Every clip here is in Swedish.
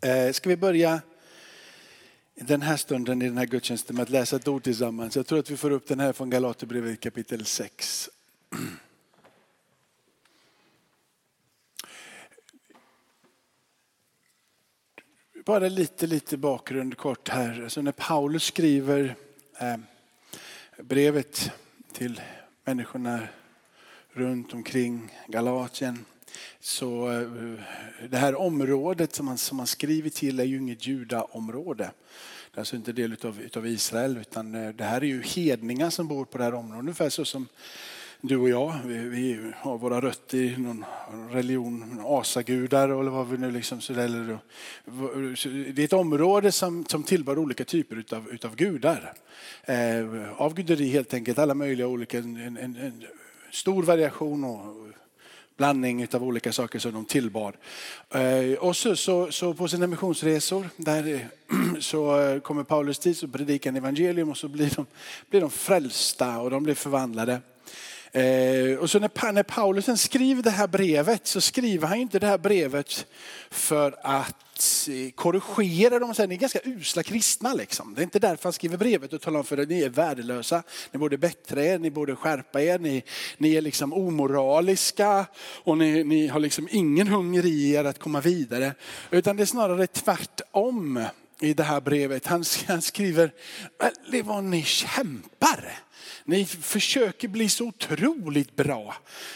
Eh, ska vi börja den här stunden i den här gudstjänsten med att läsa ett ord tillsammans. Jag tror att vi får upp den här från Galaterbrevet kapitel 6. Bara lite, lite bakgrund kort här. Alltså när Paulus skriver eh, brevet till människorna runt omkring Galatien så eh, det här området som man, som man skriver till är ju inget judaområde. Det är alltså inte del utav, utav Israel utan eh, det här är ju hedningar som bor på det här området. Ungefär så som du och jag, vi, vi har våra rötter i någon religion, asagudar eller vad vi nu liksom så Det är ett område som, som tillbör olika typer utav, utav gudar. Eh, avguderi helt enkelt, alla möjliga olika, en, en, en stor variation och blandning av olika saker som de tillbad. Eh, och så, så, så på sina missionsresor där så eh, kommer Paulus dit och predikar en evangelium och så blir de, blir de frälsta och de blir förvandlade. Eh, och så när, när Paulus skriver det här brevet så skriver han inte det här brevet för att eh, korrigera dem. och säga Ni är ganska usla kristna. Liksom. Det är inte därför han skriver brevet och talar om för att ni är värdelösa. Ni borde bättra er, ni borde skärpa er, ni, ni är liksom omoraliska och ni, ni har liksom ingen hunger i er att komma vidare. Utan det är snarare tvärtom i det här brevet. Han, han skriver, äh, det vad ni kämpar. Ni försöker bli så otroligt bra.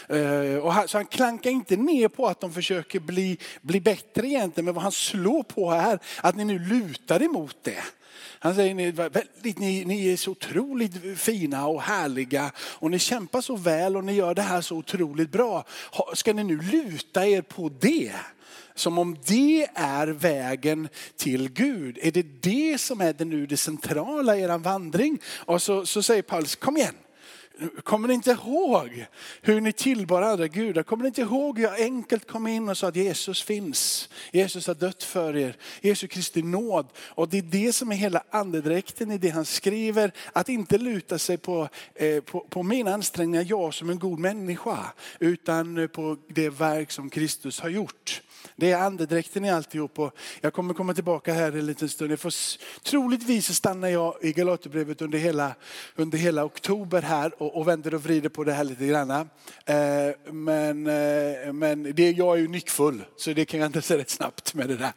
Eh, och han, så han klankar inte ner på att de försöker bli, bli bättre egentligen. Men vad han slår på här, att ni nu lutar emot det. Han säger ni, väldigt, ni, ni är så otroligt fina och härliga och ni kämpar så väl och ni gör det här så otroligt bra. Ska ni nu luta er på det? Som om det är vägen till Gud. Är det det som är det nu det centrala i er vandring? Och så, så säger Paulus, kom igen. Kommer ni inte ihåg hur ni tillbar andra gudar? Kommer ni inte ihåg hur jag enkelt kom in och sa att Jesus finns? Jesus har dött för er. Jesus Kristi nåd. Och det är det som är hela andedräkten i det han skriver. Att inte luta sig på, eh, på, på mina ansträngningar, jag som en god människa. Utan på det verk som Kristus har gjort. Det är andedräkten i alltihop. Och jag kommer komma tillbaka här en liten stund. Jag får, troligtvis stannar jag i Galaterbrevet under hela, under hela oktober här och, och vänder och vrider på det här lite grann. Eh, men eh, men det, jag är ju nyckfull så det kan jag inte säga rätt snabbt med det där.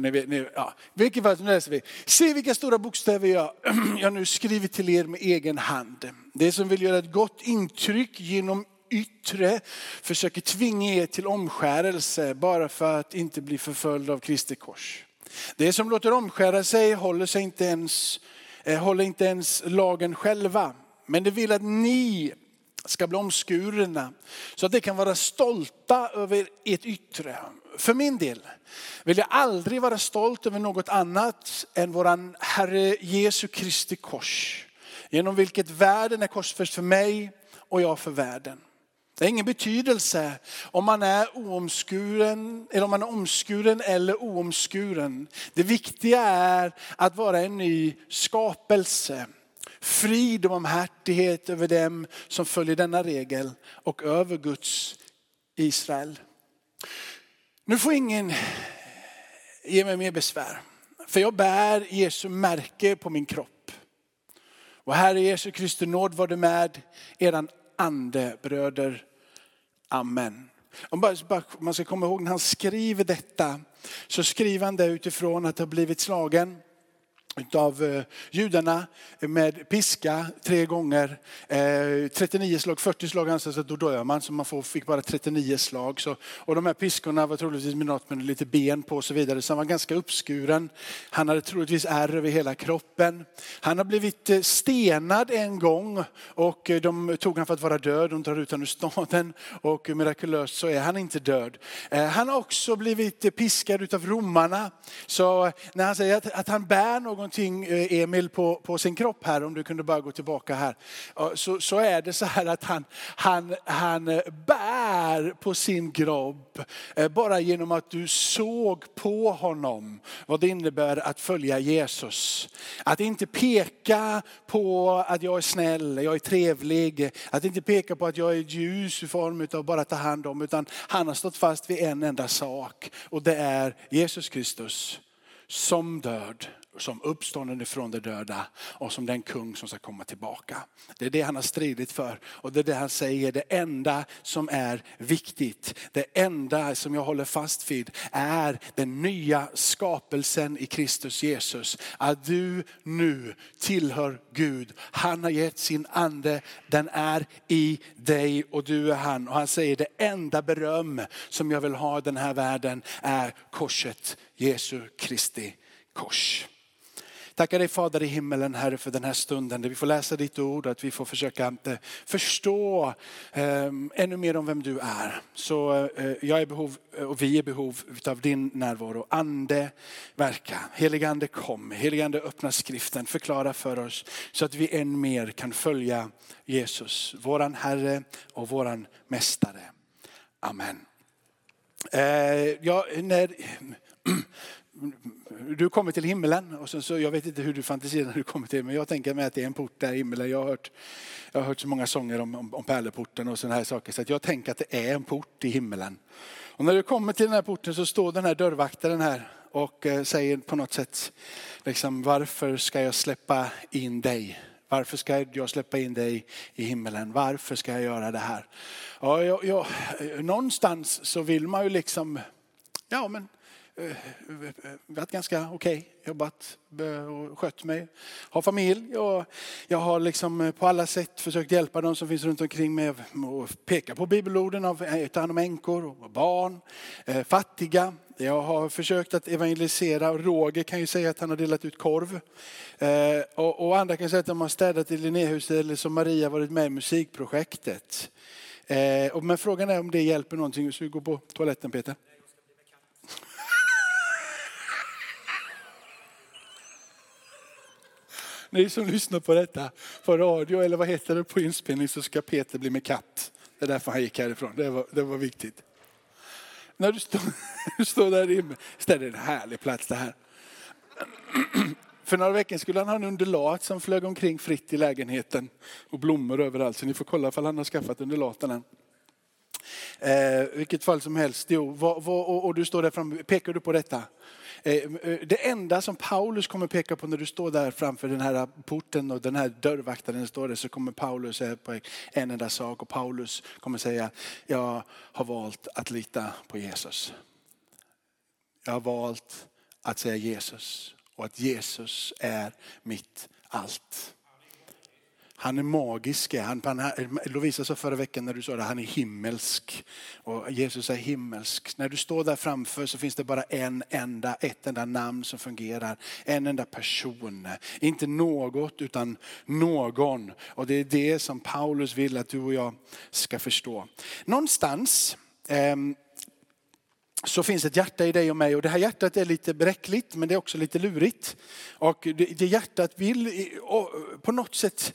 Ni vet, ni, ja. Vilket fall som läser vi. Se vilka stora bokstäver jag, jag nu skriver till er med egen hand. Det som vill göra ett gott intryck genom yttre försöker tvinga er till omskärelse bara för att inte bli förföljd av Kristi kors. Det som låter omskära sig håller, sig inte ens, eh, håller inte ens lagen själva. Men det vill att ni ska bli omskurna så att de kan vara stolta över ert yttre. För min del vill jag aldrig vara stolt över något annat än våran Herre Jesu Kristi kors. Genom vilket världen är korsfäst för mig och jag för världen. Det har ingen betydelse om man är oomskuren, eller om man är omskuren eller oomskuren. Det viktiga är att vara en ny skapelse. Frid och barmhärtighet över dem som följer denna regel och över Guds Israel. Nu får ingen ge mig mer besvär. För jag bär Jesu märke på min kropp. Och Herre Jesu Kristi nåd var det med eran ande bröder Amen. Om man ska komma ihåg när han skriver detta så skriver han det utifrån att ha blivit slagen utav eh, judarna med piska tre gånger. Eh, 39 slag, 40 slag anses att då dör man så man fick bara 39 slag. Så, och de här piskorna var troligtvis med något med lite ben på och så vidare. Så han var ganska uppskuren. Han hade troligtvis ärr över hela kroppen. Han har blivit eh, stenad en gång och de tog han för att vara död. De tar ut honom ur staden och mirakulöst så är han inte död. Han har också blivit piskad utav romarna. Så när han säger att, att han bär någon någonting, eh, Emil, på, på sin kropp här, om du kunde bara gå tillbaka här. Så, så är det så här att han, han, han eh, bär på sin grobb eh, bara genom att du såg på honom vad det innebär att följa Jesus. Att inte peka på att jag är snäll, jag är trevlig, att inte peka på att jag är ljus i form av bara ta hand om, utan han har stått fast vid en enda sak och det är Jesus Kristus som död som uppstånden ifrån de döda och som den kung som ska komma tillbaka. Det är det han har stridit för och det är det han säger, det enda som är viktigt, det enda som jag håller fast vid är den nya skapelsen i Kristus Jesus. Att du nu tillhör Gud. Han har gett sin ande, den är i dig och du är han. Och han säger det enda beröm som jag vill ha i den här världen är korset, Jesu Kristi kors. Tackar dig Fader i himmelen Herre för den här stunden där vi får läsa ditt ord och att vi får försöka eh, förstå eh, ännu mer om vem du är. Så eh, jag är behov eh, och vi är behov av din närvaro. Ande verka, helige ande kom, helige ande öppna skriften, förklara för oss så att vi än mer kan följa Jesus, våran Herre och våran Mästare. Amen. Eh, ja, när, du kommer till himmelen och så, så, jag vet inte hur du fantiserar när du kommer till men jag tänker mig att det är en port där i himmelen. Jag har hört, jag har hört så många sånger om, om, om pärleporten och sådana här saker så att jag tänker att det är en port i himmelen. Och när du kommer till den här porten så står den här dörrvaktaren här och eh, säger på något sätt, liksom, varför ska jag släppa in dig? Varför ska jag släppa in dig i himmelen? Varför ska jag göra det här? Ja, jag, jag, någonstans så vill man ju liksom, ja men Eh, eh, varit ganska okej, okay, jobbat och skött mig. Har familj och jag har liksom eh, på alla sätt försökt hjälpa de som finns runt omkring mig och peka på bibelorden av ta hand om änkor och barn, eh, fattiga. Jag har försökt att evangelisera och Roger kan ju säga att han har delat ut korv. Eh, och andra kan säga att de har städat i Linnéhuset eller som Maria varit med i musikprojektet. Men frågan är om det hjälper någonting. Så vi går på toaletten Peter. Ni som lyssnar på detta på radio eller vad heter det på inspelning så ska Peter bli med katt. Det är därför han gick härifrån. Det var, det var viktigt. När du står, du står där inne, det är en härlig plats det här. För några veckor skulle han ha en undulat som flög omkring fritt i lägenheten och blommor överallt. Så ni får kolla ifall han har skaffat undulaten än. Eh, vilket fall som helst, jo, vad, vad, och, och, du står där framme, pekar du på detta? Eh, eh, det enda som Paulus kommer peka på när du står där framför den här porten och den här dörrvaktaren står där så kommer Paulus säga på en enda sak och Paulus kommer säga jag har valt att lita på Jesus. Jag har valt att säga Jesus och att Jesus är mitt allt. Han är magisk. Han, han, Lovisa sa förra veckan när du sa det, han är himmelsk. Och Jesus är himmelsk. När du står där framför så finns det bara en enda, ett enda namn som fungerar. En enda person. Inte något utan någon. Och det är det som Paulus vill att du och jag ska förstå. Någonstans eh, så finns ett hjärta i dig och mig och det här hjärtat är lite bräckligt men det är också lite lurigt. Och det, hjärtat vill på något sätt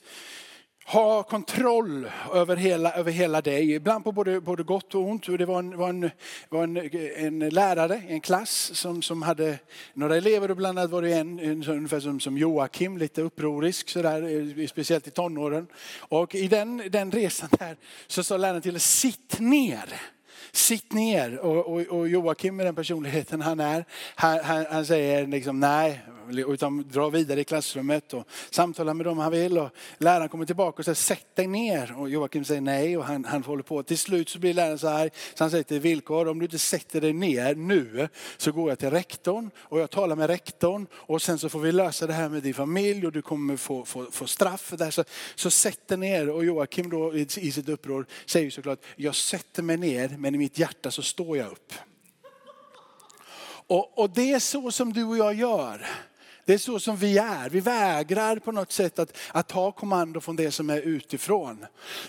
ha kontroll över hela, över hela dig, ibland på både, både gott och ont. Det var en, var en, var en, en lärare i en klass som, som hade några elever och bland annat var det en, en ungefär som, som Joakim, lite upprorisk sådär, eh, speciellt i tonåren. Och i den, den resan där så sa läraren till sitt ner. Sitt ner. Och, och, och Joakim med den personligheten han är, han, han, han säger liksom nej, utan dra vidare i klassrummet och samtala med dem han vill. Och läraren kommer tillbaka och säger sätt dig ner. Och Joakim säger nej och han, han håller på. Till slut så blir läraren så här, så han säger till villkor, om du inte sätter dig ner nu så går jag till rektorn och jag talar med rektorn och sen så får vi lösa det här med din familj och du kommer få, få, få straff för det här. Så, så sätt dig ner och Joakim då i, i sitt uppror säger såklart, jag sätter mig ner men i mitt hjärta så står jag upp. Och, och det är så som du och jag gör det är så som vi är. Vi vägrar på något sätt att, att ta kommando från det som är utifrån.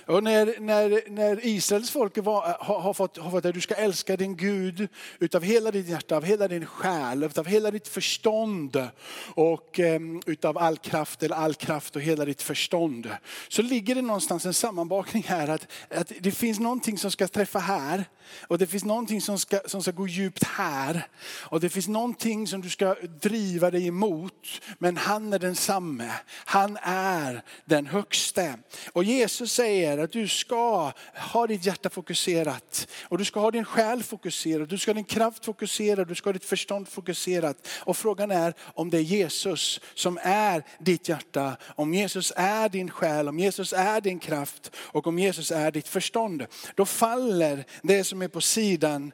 Och när, när, när Israels folk var, har, har, fått, har fått att du ska älska din Gud utav hela ditt hjärta, av hela din själ, utav hela ditt förstånd och um, utav all kraft eller all kraft och hela ditt förstånd. Så ligger det någonstans en sammanbakning här att, att det finns någonting som ska träffa här och det finns någonting som ska, som ska gå djupt här. Och det finns någonting som du ska driva dig emot. Men han är densamme. Han är den högste. Och Jesus säger att du ska ha ditt hjärta fokuserat. Och du ska ha din själ fokuserad. Du ska ha din kraft fokuserad. Du ska ha ditt förstånd fokuserat. Och frågan är om det är Jesus som är ditt hjärta. Om Jesus är din själ. Om Jesus är din kraft. Och om Jesus är ditt förstånd. Då faller det som är på sidan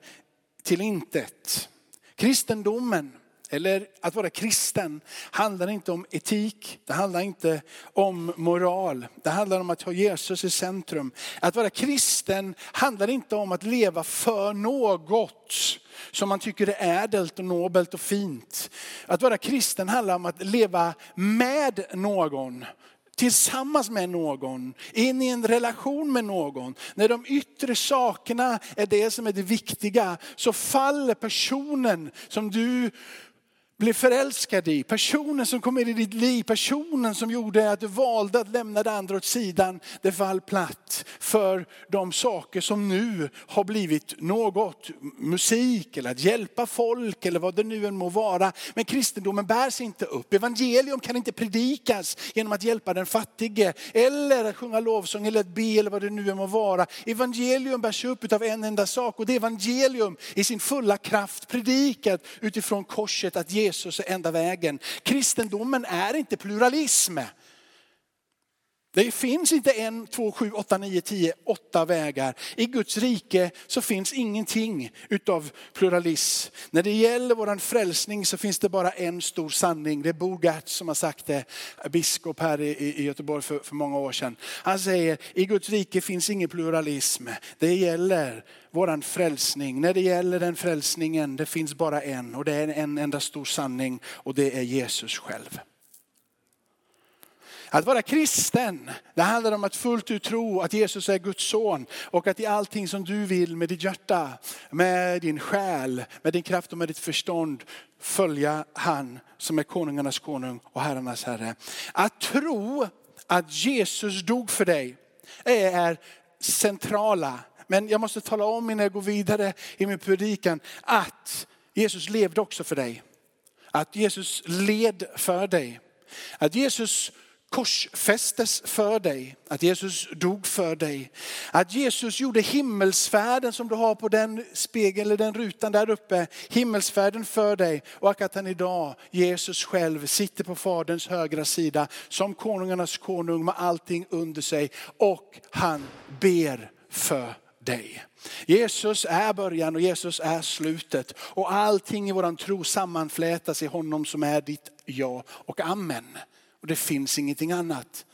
till intet. Kristendomen, eller att vara kristen, handlar inte om etik, det handlar inte om moral. Det handlar om att ha Jesus i centrum. Att vara kristen handlar inte om att leva för något som man tycker är ädelt och nobelt och fint. Att vara kristen handlar om att leva med någon tillsammans med någon, in i en relation med någon. När de yttre sakerna är det som är det viktiga så faller personen som du blev förälskad i, personen som kom in i ditt liv, personen som gjorde att du valde att lämna det andra åt sidan, det fall platt för de saker som nu har blivit något, musik eller att hjälpa folk eller vad det nu än må vara. Men kristendomen bärs inte upp. Evangelium kan inte predikas genom att hjälpa den fattige eller att sjunga lovsång eller att be eller vad det nu än må vara. Evangelium bärs upp av en enda sak och det är evangelium i sin fulla kraft predikat utifrån korset att Jesus Jesus är enda vägen. Kristendomen är inte pluralism. Det finns inte en, två, sju, åtta, nio, tio, åtta vägar. I Guds rike så finns ingenting utav pluralism. När det gäller vår frälsning så finns det bara en stor sanning. Det är Bo Gertz som har sagt det, biskop här i, Göteborg för, för många år sedan. Han säger, i Guds rike finns ingen pluralism. Det gäller våran frälsning. När det gäller den frälsningen, det finns bara en och det är en enda stor sanning och det är Jesus själv. Att vara kristen, det handlar om att fullt ut tro att Jesus är Guds son och att i allting som du vill med ditt hjärta, med din själ, med din kraft och med ditt förstånd följa han som är konungarnas konung och herrarnas herre. Att tro att Jesus dog för dig är centrala. Men jag måste tala om innan jag går vidare i min predikan att Jesus levde också för dig. Att Jesus led för dig. Att Jesus korsfästes för dig, att Jesus dog för dig. Att Jesus gjorde himmelsfärden som du har på den spegeln eller den rutan där uppe, himmelsfärden för dig och att han idag, Jesus själv, sitter på faderns högra sida som konungarnas konung med allting under sig och han ber för dig. Jesus är början och Jesus är slutet och allting i våran tro sammanflätas i honom som är ditt ja och amen. Och det finns ingenting annat.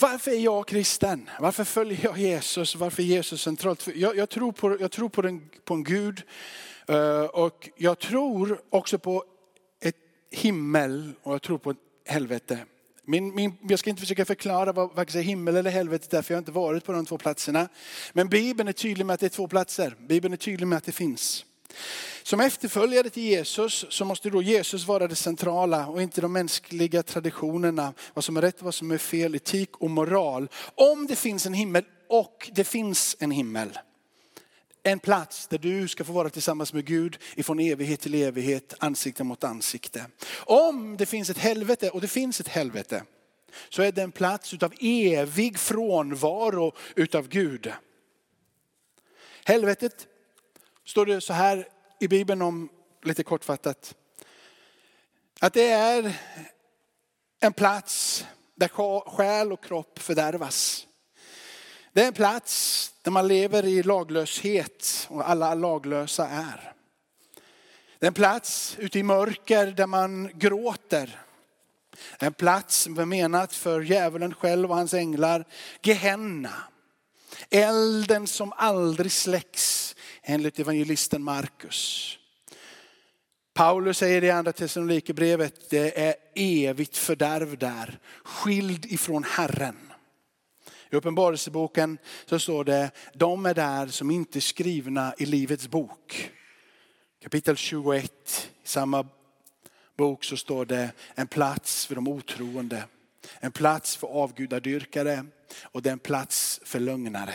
Varför är jag kristen? Varför följer jag Jesus? Varför är Jesus centralt? Jag, jag tror, på, jag tror på, den, på en Gud eh, och jag tror också på ett himmel och jag tror på ett helvete. Min, min, jag ska inte försöka förklara vad faktiskt himmel eller helvete för jag har inte varit på de två platserna. Men Bibeln är tydlig med att det är två platser. Bibeln är tydlig med att det finns. Som efterföljare till Jesus så måste då Jesus vara det centrala och inte de mänskliga traditionerna. Vad som är rätt och vad som är fel, etik och moral. Om det finns en himmel och det finns en himmel. En plats där du ska få vara tillsammans med Gud ifrån evighet till evighet, ansikte mot ansikte. Om det finns ett helvete, och det finns ett helvete, så är det en plats utav evig frånvaro utav Gud. Helvetet står det så här i Bibeln om, lite kortfattat, att det är en plats där själ och kropp fördärvas. Det är en plats där man lever i laglöshet och alla laglösa är. Det är en plats ute i mörker där man gråter. En plats som är menat för djävulen själv och hans änglar. Gehenna. Elden som aldrig släcks enligt evangelisten Markus. Paulus säger i andra Thessalonikerbrevet, det är evigt fördärv där, skild ifrån Herren. I Uppenbarelseboken så står det, de är där som inte är skrivna i livets bok. Kapitel 21 i samma bok så står det en plats för de otroende, en plats för avgudadyrkare och det är en plats för lögnare.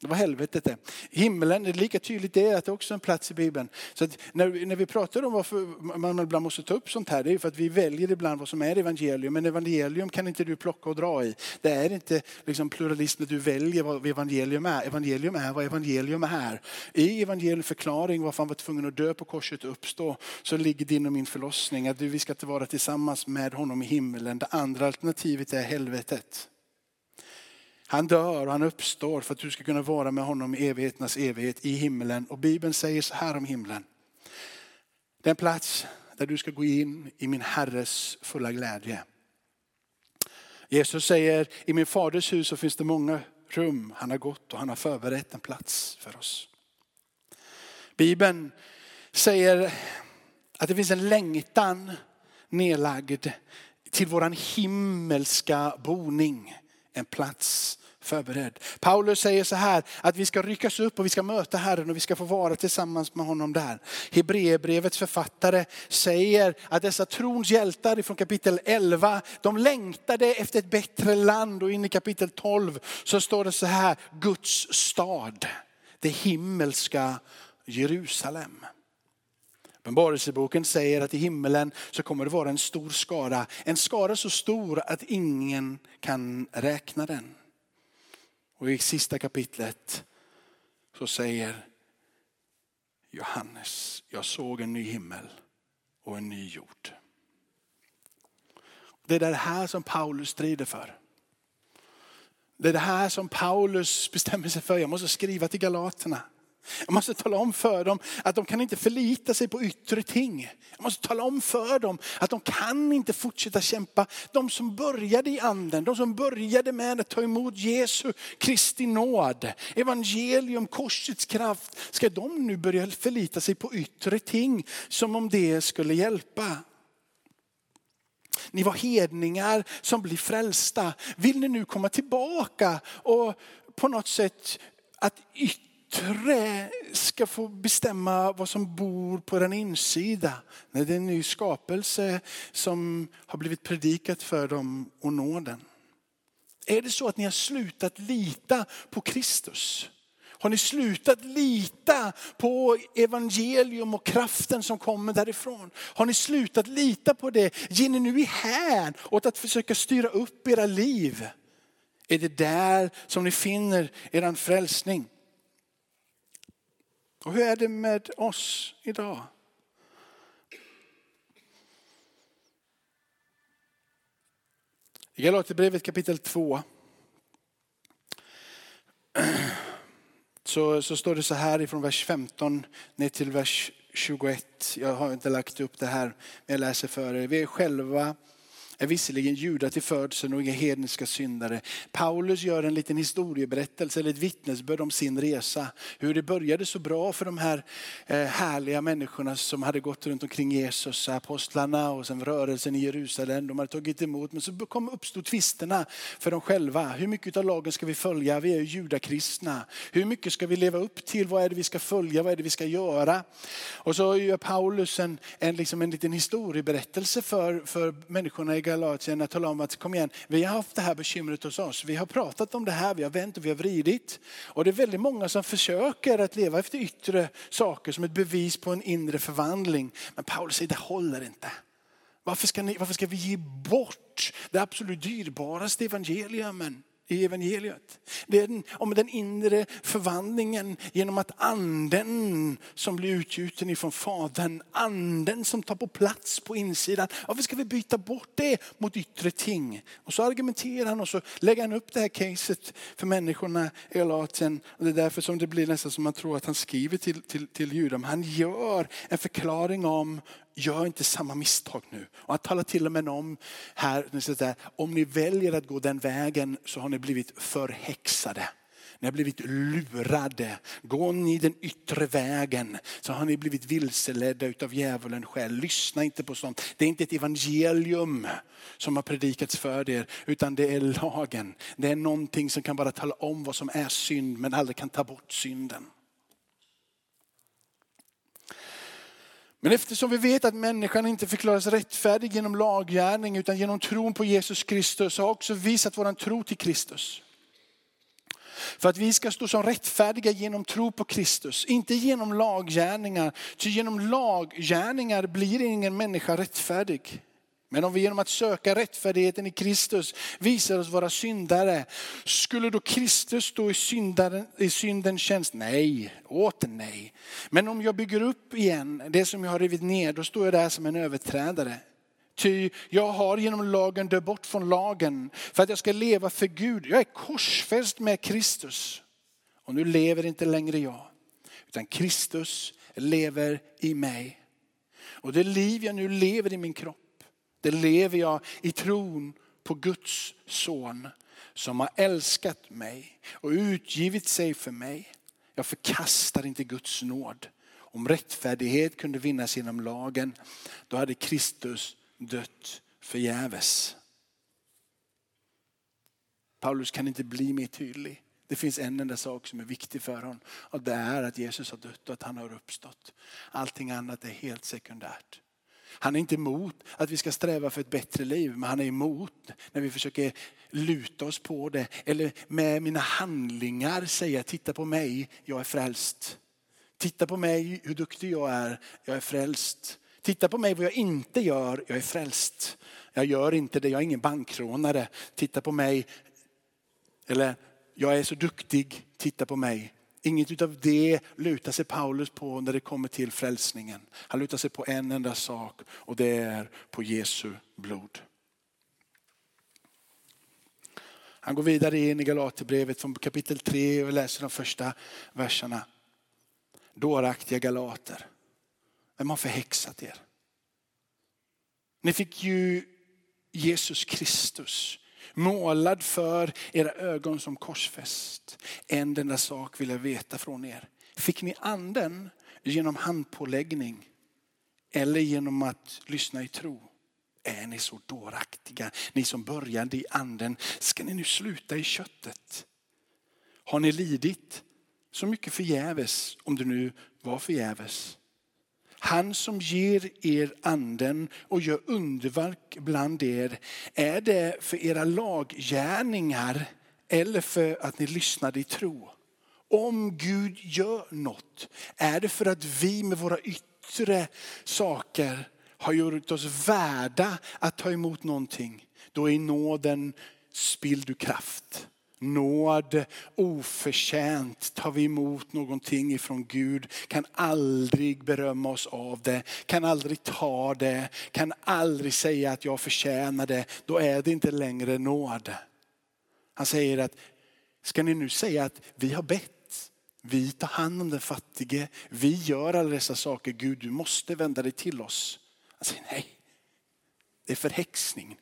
Det var helvetet det. Himlen, det är lika tydligt det att det är också en plats i Bibeln. Så när, när vi pratar om varför man ibland måste ta upp sånt här, det är för att vi väljer ibland vad som är evangelium. Men evangelium kan inte du plocka och dra i. Det är inte liksom pluralism att du väljer vad evangelium är. Evangelium är vad evangelium är. I evangelium förklaring varför han var tvungen att dö på korset och uppstå, så ligger din och min förlossning. Att vi ska vara tillsammans med honom i himmelen. Det andra alternativet är helvetet. Han dör och han uppstår för att du ska kunna vara med honom i evigheternas evighet i himlen. Och Bibeln säger så här om himlen. Den plats där du ska gå in i min Herres fulla glädje. Jesus säger, i min faders hus så finns det många rum. Han har gått och han har förberett en plats för oss. Bibeln säger att det finns en längtan nedlagd till våran himmelska boning en plats förberedd. Paulus säger så här att vi ska ryckas upp och vi ska möta Herren och vi ska få vara tillsammans med honom där. Hebreerbrevets författare säger att dessa trons hjältar från kapitel 11, de längtade efter ett bättre land och in i kapitel 12 så står det så här, Guds stad, det himmelska Jerusalem. Uppenbarelseboken säger att i himmelen så kommer det vara en stor skara. En skara så stor att ingen kan räkna den. Och i sista kapitlet så säger Johannes, jag såg en ny himmel och en ny jord. Det är det här som Paulus strider för. Det är det här som Paulus bestämmer sig för. Jag måste skriva till galaterna. Jag måste tala om för dem att de kan inte förlita sig på yttre ting. Jag måste tala om för dem att de kan inte fortsätta kämpa. De som började i anden, de som började med att ta emot Jesu Kristi nåd, evangelium, korsets kraft. Ska de nu börja förlita sig på yttre ting som om det skulle hjälpa? Ni var hedningar som blir frälsta. Vill ni nu komma tillbaka och på något sätt att yttre trä ska få bestämma vad som bor på den insida. När det är en ny skapelse som har blivit predikat för dem och nåden. Är det så att ni har slutat lita på Kristus? Har ni slutat lita på evangelium och kraften som kommer därifrån? Har ni slutat lita på det? Ger ni nu i hän åt att försöka styra upp era liv? Är det där som ni finner er frälsning? Och hur är det med oss idag? I Galaterbrevet kapitel 2 så, så står det så här ifrån vers 15 ner till vers 21. Jag har inte lagt upp det här, men jag läser för er. Vi är själva är visserligen judar till födseln och inga hedniska syndare. Paulus gör en liten historieberättelse eller ett vittnesbörd om sin resa. Hur det började så bra för de här eh, härliga människorna som hade gått runt omkring Jesus, apostlarna och sen rörelsen i Jerusalem. De hade tagit emot men så kom, uppstod tvisterna för dem själva. Hur mycket av lagen ska vi följa? Vi är ju judakristna. Hur mycket ska vi leva upp till? Vad är det vi ska följa? Vad är det vi ska göra? Och så gör Paulus en, en, liksom en liten historieberättelse för, för människorna i Galatien att tala om att kom igen, vi har haft det här bekymret hos oss. Vi har pratat om det här, vi har vänt och vi har vridit. Och det är väldigt många som försöker att leva efter yttre saker som ett bevis på en inre förvandling. Men Paulus säger det håller inte. Varför ska, ni, varför ska vi ge bort det absolut dyrbaraste evangeliumen? I evangeliet. Det är den, om den inre förvandlingen genom att anden som blir utgjuten ifrån Fadern, anden som tar på plats på insidan. Varför ska vi byta bort det mot yttre ting? Och så argumenterar han och så lägger han upp det här caset för människorna i Galatien. Och det är därför som det blir nästan som man tror att han skriver till, till, till judarna. Han gör en förklaring om gör inte samma misstag nu. Och han talar till och med om här, om ni väljer att gå den vägen så har ni blivit förhäxade. Ni har blivit lurade. Går ni den yttre vägen så har ni blivit vilseledda utav djävulen själv. Lyssna inte på sånt. Det är inte ett evangelium som har predikats för er utan det är lagen. Det är någonting som kan bara tala om vad som är synd men aldrig kan ta bort synden. Men eftersom vi vet att människan inte förklaras rättfärdig genom laggärning utan genom tron på Jesus Kristus har också visat våran tro till Kristus. För att vi ska stå som rättfärdiga genom tro på Kristus, inte genom laggärningar. Ty genom laggärningar blir ingen människa rättfärdig. Men om vi genom att söka rättfärdigheten i Kristus visar oss vara syndare, skulle då Kristus stå i, syndaren, i syndens tjänst? Nej, åter nej. Men om jag bygger upp igen det som jag har rivit ner, då står jag där som en överträdare. Ty jag har genom lagen dött bort från lagen för att jag ska leva för Gud. Jag är korsfäst med Kristus. Och nu lever inte längre jag, utan Kristus lever i mig. Och det liv jag nu lever i min kropp, det lever jag i tron på Guds son som har älskat mig och utgivit sig för mig. Jag förkastar inte Guds nåd. Om rättfärdighet kunde vinnas genom lagen, då hade Kristus dött förgäves. Paulus kan inte bli mer tydlig. Det finns en enda sak som är viktig för honom och det är att Jesus har dött och att han har uppstått. Allting annat är helt sekundärt. Han är inte emot att vi ska sträva för ett bättre liv, men han är emot när vi försöker luta oss på det. Eller med mina handlingar säga, titta på mig, jag är frälst. Titta på mig, hur duktig jag är, jag är frälst. Titta på mig vad jag inte gör, jag är frälst. Jag gör inte det, jag är ingen bankrånare. Titta på mig. Eller, jag är så duktig, titta på mig. Inget av det lutar sig Paulus på när det kommer till frälsningen. Han lutar sig på en enda sak och det är på Jesu blod. Han går vidare in i Galaterbrevet från kapitel 3 och läser de första verserna. Dåraktiga galater. Vem har förhäxat er? Ni fick ju Jesus Kristus målad för era ögon som korsfäst. En enda sak vill jag veta från er. Fick ni anden genom handpåläggning eller genom att lyssna i tro? Är ni så dåraktiga, ni som började i anden, ska ni nu sluta i köttet? Har ni lidit så mycket förgäves, om det nu var förgäves? Han som ger er anden och gör underverk bland er, är det för era laggärningar eller för att ni lyssnade i tro? Om Gud gör något, är det för att vi med våra yttre saker har gjort oss värda att ta emot någonting. Då är nåden spilld ur kraft nåd, oförtjänt tar vi emot någonting ifrån Gud, kan aldrig berömma oss av det, kan aldrig ta det, kan aldrig säga att jag förtjänar det. Då är det inte längre nåd. Han säger att, ska ni nu säga att vi har bett, vi tar hand om den fattige, vi gör alla dessa saker. Gud, du måste vända dig till oss. Han säger nej, det är förhäxning.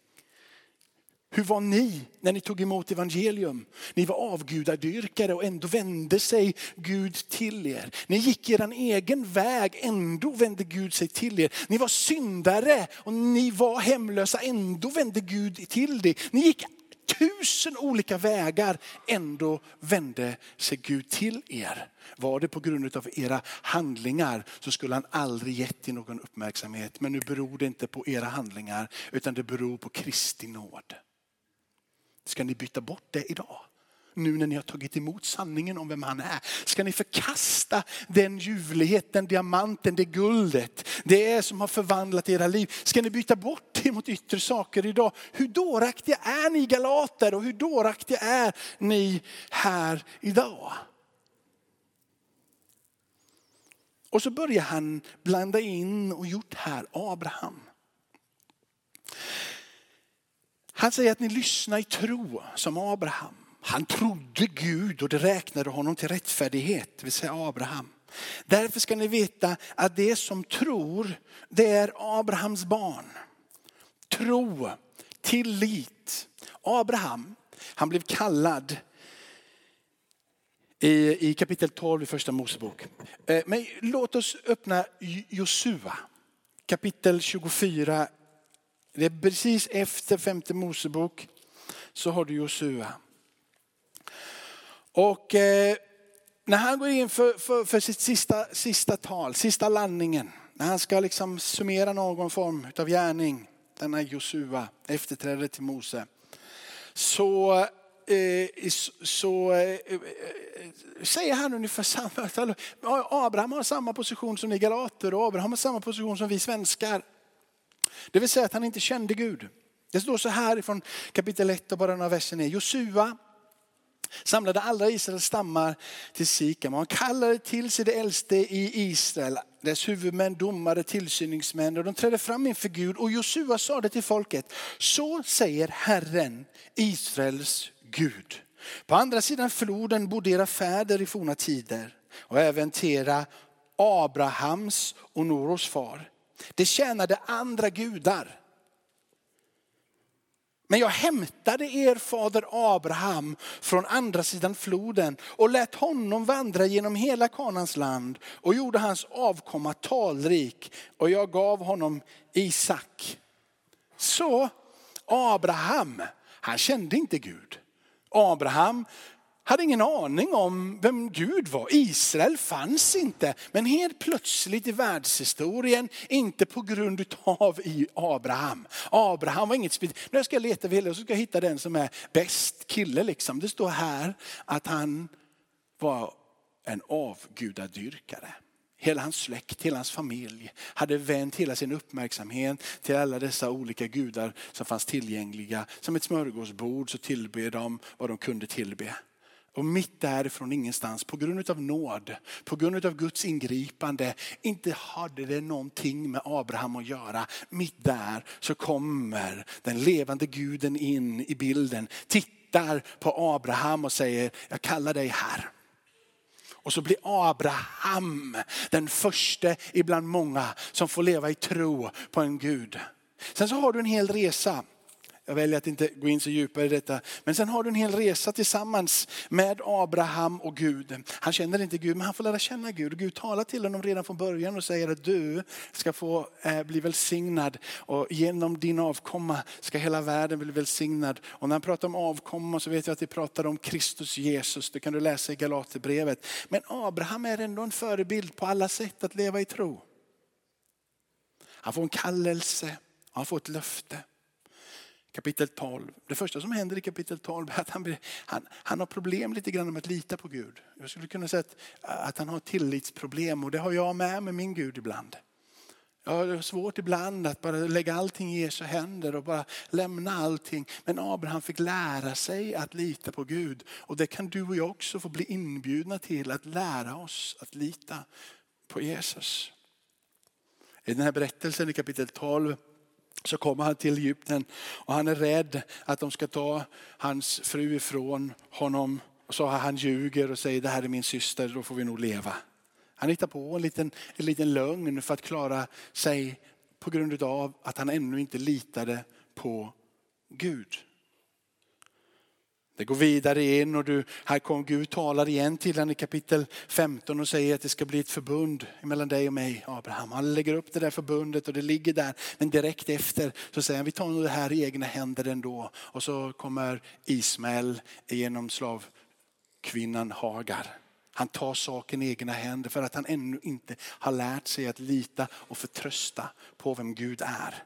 Hur var ni när ni tog emot evangelium? Ni var avgudadyrkare och ändå vände sig Gud till er. Ni gick er egen väg, ändå vände Gud sig till er. Ni var syndare och ni var hemlösa, ändå vände Gud till er. Ni gick tusen olika vägar, ändå vände sig Gud till er. Var det på grund av era handlingar så skulle han aldrig gett er någon uppmärksamhet. Men nu beror det inte på era handlingar utan det beror på Kristi nåd. Ska ni byta bort det idag? Nu när ni har tagit emot sanningen om vem han är. Ska ni förkasta den ljuvligheten, diamanten, det guldet, det som har förvandlat era liv. Ska ni byta bort det mot yttre saker idag? Hur dåraktiga är ni galater och hur dåraktiga är ni här idag? Och så börjar han blanda in och gjort här Abraham. Han säger att ni lyssnar i tro som Abraham. Han trodde Gud och det räknade honom till rättfärdighet, det vill säga Abraham. Därför ska ni veta att det som tror, det är Abrahams barn. Tro, tillit. Abraham, han blev kallad i, i kapitel 12 i första Mosebok. Eh, men låt oss öppna Josua, kapitel 24. Det är precis efter femte Mosebok så har du Josua. Och eh, när han går in för, för, för, sitt sista, sista tal, sista landningen, när han ska liksom summera någon form av gärning, denna Josua, efterträdare till Mose, så, eh, så eh, säger han ungefär samma. Abraham har samma position som ni galater och Abraham har samma position som vi svenskar. Det vill säga att han inte kände Gud. Det står så här ifrån kapitel 1 och bara några verser ner. Josua samlade alla Israels stammar till Sikam. Han kallade till sig de äldste i Israel, dess huvudmän, domare, tillsyningsmän. Och de trädde fram inför Gud och Josua sade till folket, så säger Herren, Israels Gud. På andra sidan floden bodde era fäder i forna tider och även Tera, Abrahams och Noros far. Det tjänade andra gudar men jag hämtade er fader Abraham från andra sidan floden och lät honom vandra genom hela Kanans land och gjorde hans avkomma talrik och jag gav honom Isak. Så Abraham, han kände inte Gud. Abraham hade ingen aning om vem Gud var. Israel fanns inte. Men helt plötsligt i världshistorien, inte på grund av Abraham. Abraham var inget speciellt. Nu ska jag leta vidare och så ska jag hitta den som är bäst kille. Liksom. Det står här att han var en avgudadyrkare. Hela hans släkt, hela hans familj hade vänt hela sin uppmärksamhet till alla dessa olika gudar som fanns tillgängliga. Som ett smörgåsbord så tillber de vad de kunde tillbe. Och mitt därifrån ingenstans, på grund av nåd, på grund av Guds ingripande, inte hade det någonting med Abraham att göra. Mitt där så kommer den levande guden in i bilden, tittar på Abraham och säger, jag kallar dig här. Och så blir Abraham den första ibland många som får leva i tro på en Gud. Sen så har du en hel resa jag väljer att inte gå in så djupare i detta. Men sen har du en hel resa tillsammans med Abraham och Gud. Han känner inte Gud, men han får lära känna Gud. Och Gud talar till honom redan från början och säger att du ska få eh, bli välsignad. Och genom din avkomma ska hela världen bli välsignad. Och när han pratar om avkomma så vet jag att det pratar om Kristus Jesus. Det kan du läsa i Galaterbrevet. Men Abraham är ändå en förebild på alla sätt att leva i tro. Han får en kallelse, han får ett löfte kapitel 12. Det första som händer i kapitel 12 är att han, han, han har problem lite grann med att lita på Gud. Jag skulle kunna säga att, att han har tillitsproblem och det har jag med med min Gud ibland. Jag har svårt ibland att bara lägga allting i Jesu händer och bara lämna allting. Men Abraham fick lära sig att lita på Gud. Och det kan du och jag också få bli inbjudna till, att lära oss att lita på Jesus. I den här berättelsen i kapitel 12 så kommer han till Egypten och han är rädd att de ska ta hans fru ifrån honom. Så han ljuger och säger det här är min syster, då får vi nog leva. Han hittar på en liten, en liten lögn för att klara sig på grund av att han ännu inte litade på Gud. Det går vidare in och du, här kommer Gud talar igen till henne i kapitel 15 och säger att det ska bli ett förbund mellan dig och mig Abraham. Han lägger upp det där förbundet och det ligger där. Men direkt efter så säger han vi tar nog det här i egna händer ändå. Och så kommer Ismael genom slavkvinnan Hagar. Han tar saken i egna händer för att han ännu inte har lärt sig att lita och förtrösta på vem Gud är.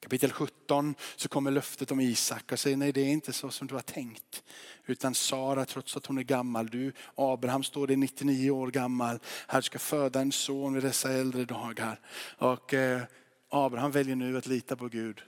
Kapitel 17 så kommer löftet om Isak och säger nej det är inte så som du har tänkt. Utan Sara trots att hon är gammal, du Abraham står det 99 år gammal, här ska föda en son vid dessa äldre dagar. Och eh, Abraham väljer nu att lita på Gud.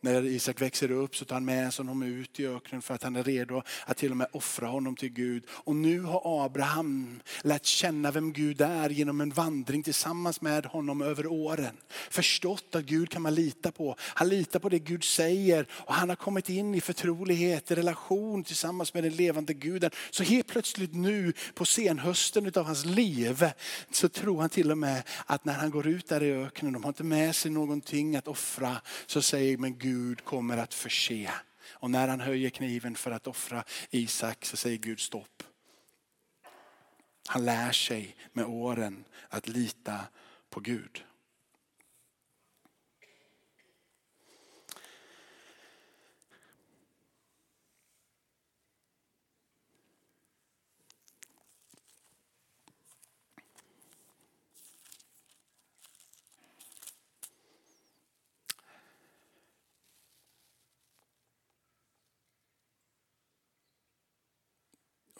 När Isak växer upp så tar han med sig honom ut i öknen för att han är redo att till och med offra honom till Gud. Och nu har Abraham lärt känna vem Gud är genom en vandring tillsammans med honom över åren. Förstått att Gud kan man lita på. Han litar på det Gud säger och han har kommit in i förtrolighet, i relation tillsammans med den levande guden. Så helt plötsligt nu på senhösten av hans liv så tror han till och med att när han går ut där i öknen, de har inte med sig någonting att offra, så säger men Gud Gud kommer att förse. Och när han höjer kniven för att offra Isak så säger Gud stopp. Han lär sig med åren att lita på Gud.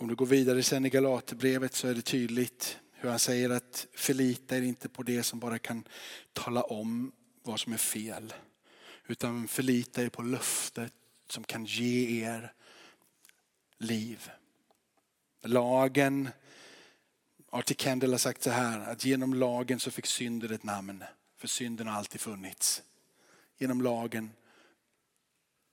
Om du går vidare sen i Galaterbrevet så är det tydligt hur han säger att förlita er inte på det som bara kan tala om vad som är fel. Utan förlita er på löftet som kan ge er liv. Lagen, Artie Kendall har sagt så här att genom lagen så fick synden ett namn. För synden har alltid funnits. Genom lagen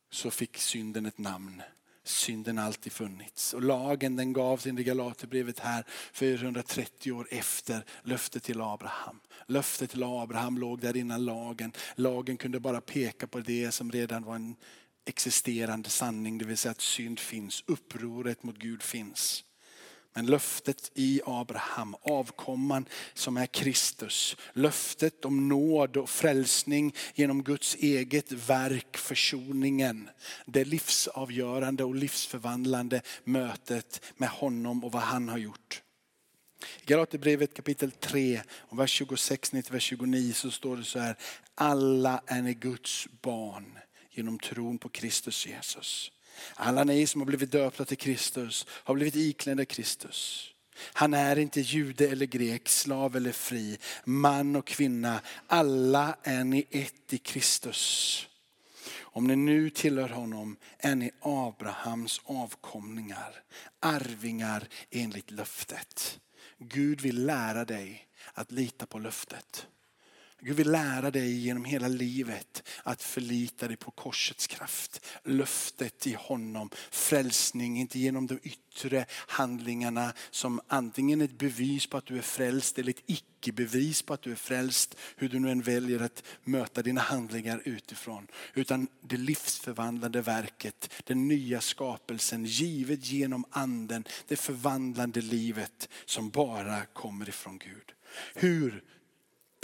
så fick synden ett namn synden alltid funnits. Och lagen den gavs i Galaterbrevet här 430 år efter löftet till Abraham. Löftet till Abraham låg där innan lagen. Lagen kunde bara peka på det som redan var en existerande sanning, det vill säga att synd finns, upproret mot Gud finns. Men löftet i Abraham, avkomman som är Kristus. Löftet om nåd och frälsning genom Guds eget verk, försoningen. Det livsavgörande och livsförvandlande mötet med honom och vad han har gjort. I Galaterbrevet kapitel 3, och vers 26 till vers 29 så står det så här. Alla är ni Guds barn genom tron på Kristus Jesus. Alla ni som har blivit döpta till Kristus har blivit iklädda Kristus. Han är inte jude eller grek, slav eller fri, man och kvinna. Alla är ni ett i Kristus. Om ni nu tillhör honom är ni Abrahams avkomlingar, arvingar enligt löftet. Gud vill lära dig att lita på löftet. Gud vill lära dig genom hela livet att förlita dig på korsets kraft. Löftet i honom, frälsning, inte genom de yttre handlingarna som antingen ett bevis på att du är frälst eller ett icke-bevis på att du är frälst. Hur du nu än väljer att möta dina handlingar utifrån. Utan det livsförvandlande verket, den nya skapelsen givet genom anden. Det förvandlande livet som bara kommer ifrån Gud. Hur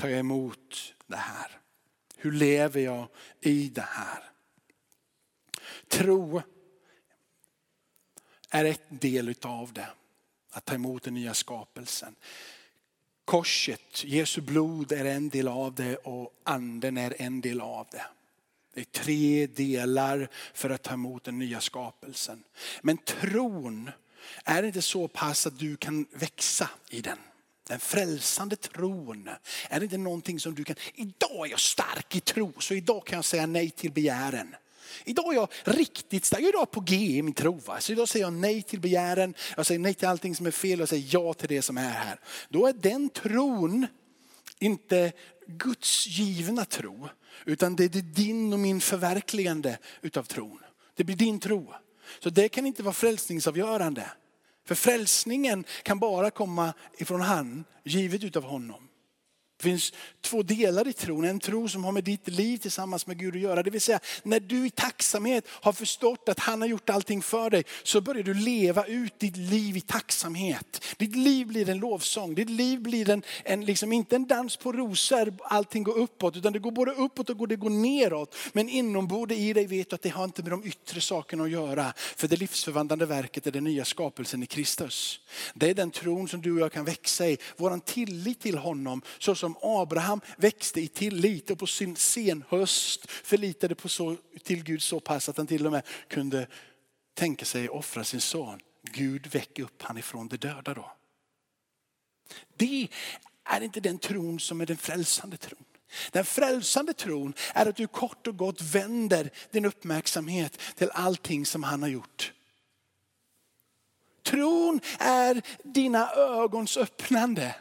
tar jag emot det här? Hur lever jag i det här? Tro är ett del av det. Att ta emot den nya skapelsen. Korset, Jesu blod är en del av det och anden är en del av det. Det är tre delar för att ta emot den nya skapelsen. Men tron är inte så pass att du kan växa i den. Den frälsande tron är det inte någonting som du kan, idag är jag stark i tro så idag kan jag säga nej till begären. Idag är jag riktigt stark, jag är idag på G i min tro. Va? Så idag säger jag nej till begären, jag säger nej till allting som är fel och säger ja till det som är här. Då är den tron inte Guds givna tro, utan det är din och min förverkligande utav tron. Det blir din tro. Så det kan inte vara frälsningsavgörande. För frälsningen kan bara komma ifrån han, givet utav honom. Det finns två delar i tron. En tro som har med ditt liv tillsammans med Gud att göra. Det vill säga när du i tacksamhet har förstått att han har gjort allting för dig så börjar du leva ut ditt liv i tacksamhet. Ditt liv blir en lovsång. Ditt liv blir en, en liksom, inte en dans på rosor, allting går uppåt. Utan det går både uppåt och det går neråt. Men inombord i dig vet du att det har inte med de yttre sakerna att göra. För det livsförvandlande verket är den nya skapelsen i Kristus. Det är den tron som du och jag kan växa i. Våran tillit till honom så som Abraham växte i tillit och på sin senhöst förlitade på så, till Gud så pass att han till och med kunde tänka sig offra sin son. Gud väcker upp han ifrån de döda då. Det är inte den tron som är den frälsande tron. Den frälsande tron är att du kort och gott vänder din uppmärksamhet till allting som han har gjort. Tron är dina ögons öppnande.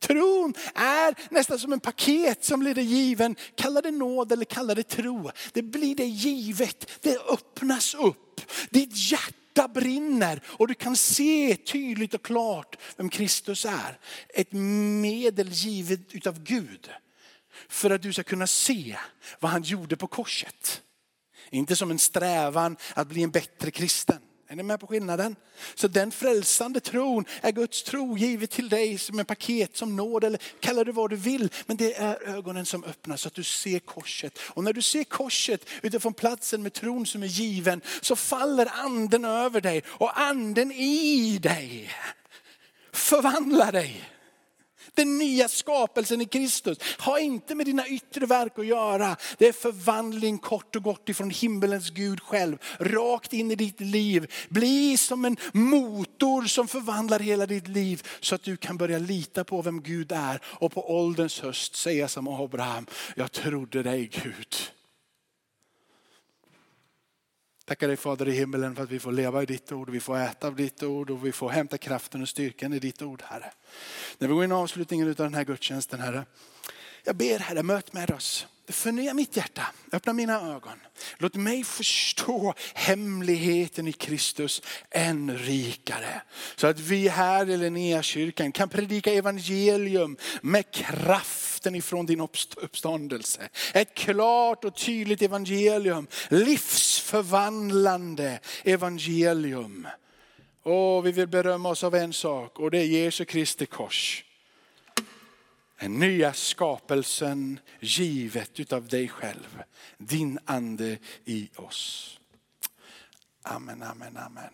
Tron är nästan som en paket som blir det given. Kalla det nåd eller kalla det tro. Det blir det givet. Det öppnas upp. Ditt hjärta brinner och du kan se tydligt och klart vem Kristus är. Ett medel givet utav Gud. För att du ska kunna se vad han gjorde på korset. Inte som en strävan att bli en bättre kristen. Är ni med på skillnaden? Så den frälsande tron är Guds tro givet till dig som en paket, som nåd eller kalla det vad du vill. Men det är ögonen som öppnas så att du ser korset. Och när du ser korset utifrån platsen med tron som är given så faller anden över dig och anden i dig förvandlar dig. Den nya skapelsen i Kristus har inte med dina yttre verk att göra. Det är förvandling kort och gott ifrån himmelens Gud själv. Rakt in i ditt liv. Bli som en motor som förvandlar hela ditt liv. Så att du kan börja lita på vem Gud är. Och på ålderns höst säga som Abraham, jag trodde dig Gud. Tackar dig Fader i himmelen för att vi får leva i ditt ord, vi får äta av ditt ord och vi får hämta kraften och styrkan i ditt ord Herre. När vi går in i avslutningen av den här gudstjänsten Herre, jag ber Herre möt med oss. Förnya mitt hjärta, öppna mina ögon. Låt mig förstå hemligheten i Kristus än rikare. Så att vi här i Linnéakyrkan kan predika evangelium med kraften ifrån din uppståndelse. Ett klart och tydligt evangelium, livsförvandlande evangelium. Och vi vill berömma oss av en sak och det är Jesu Kristi kors. Den nya skapelsen givet utav dig själv. Din ande i oss. Amen, amen, amen.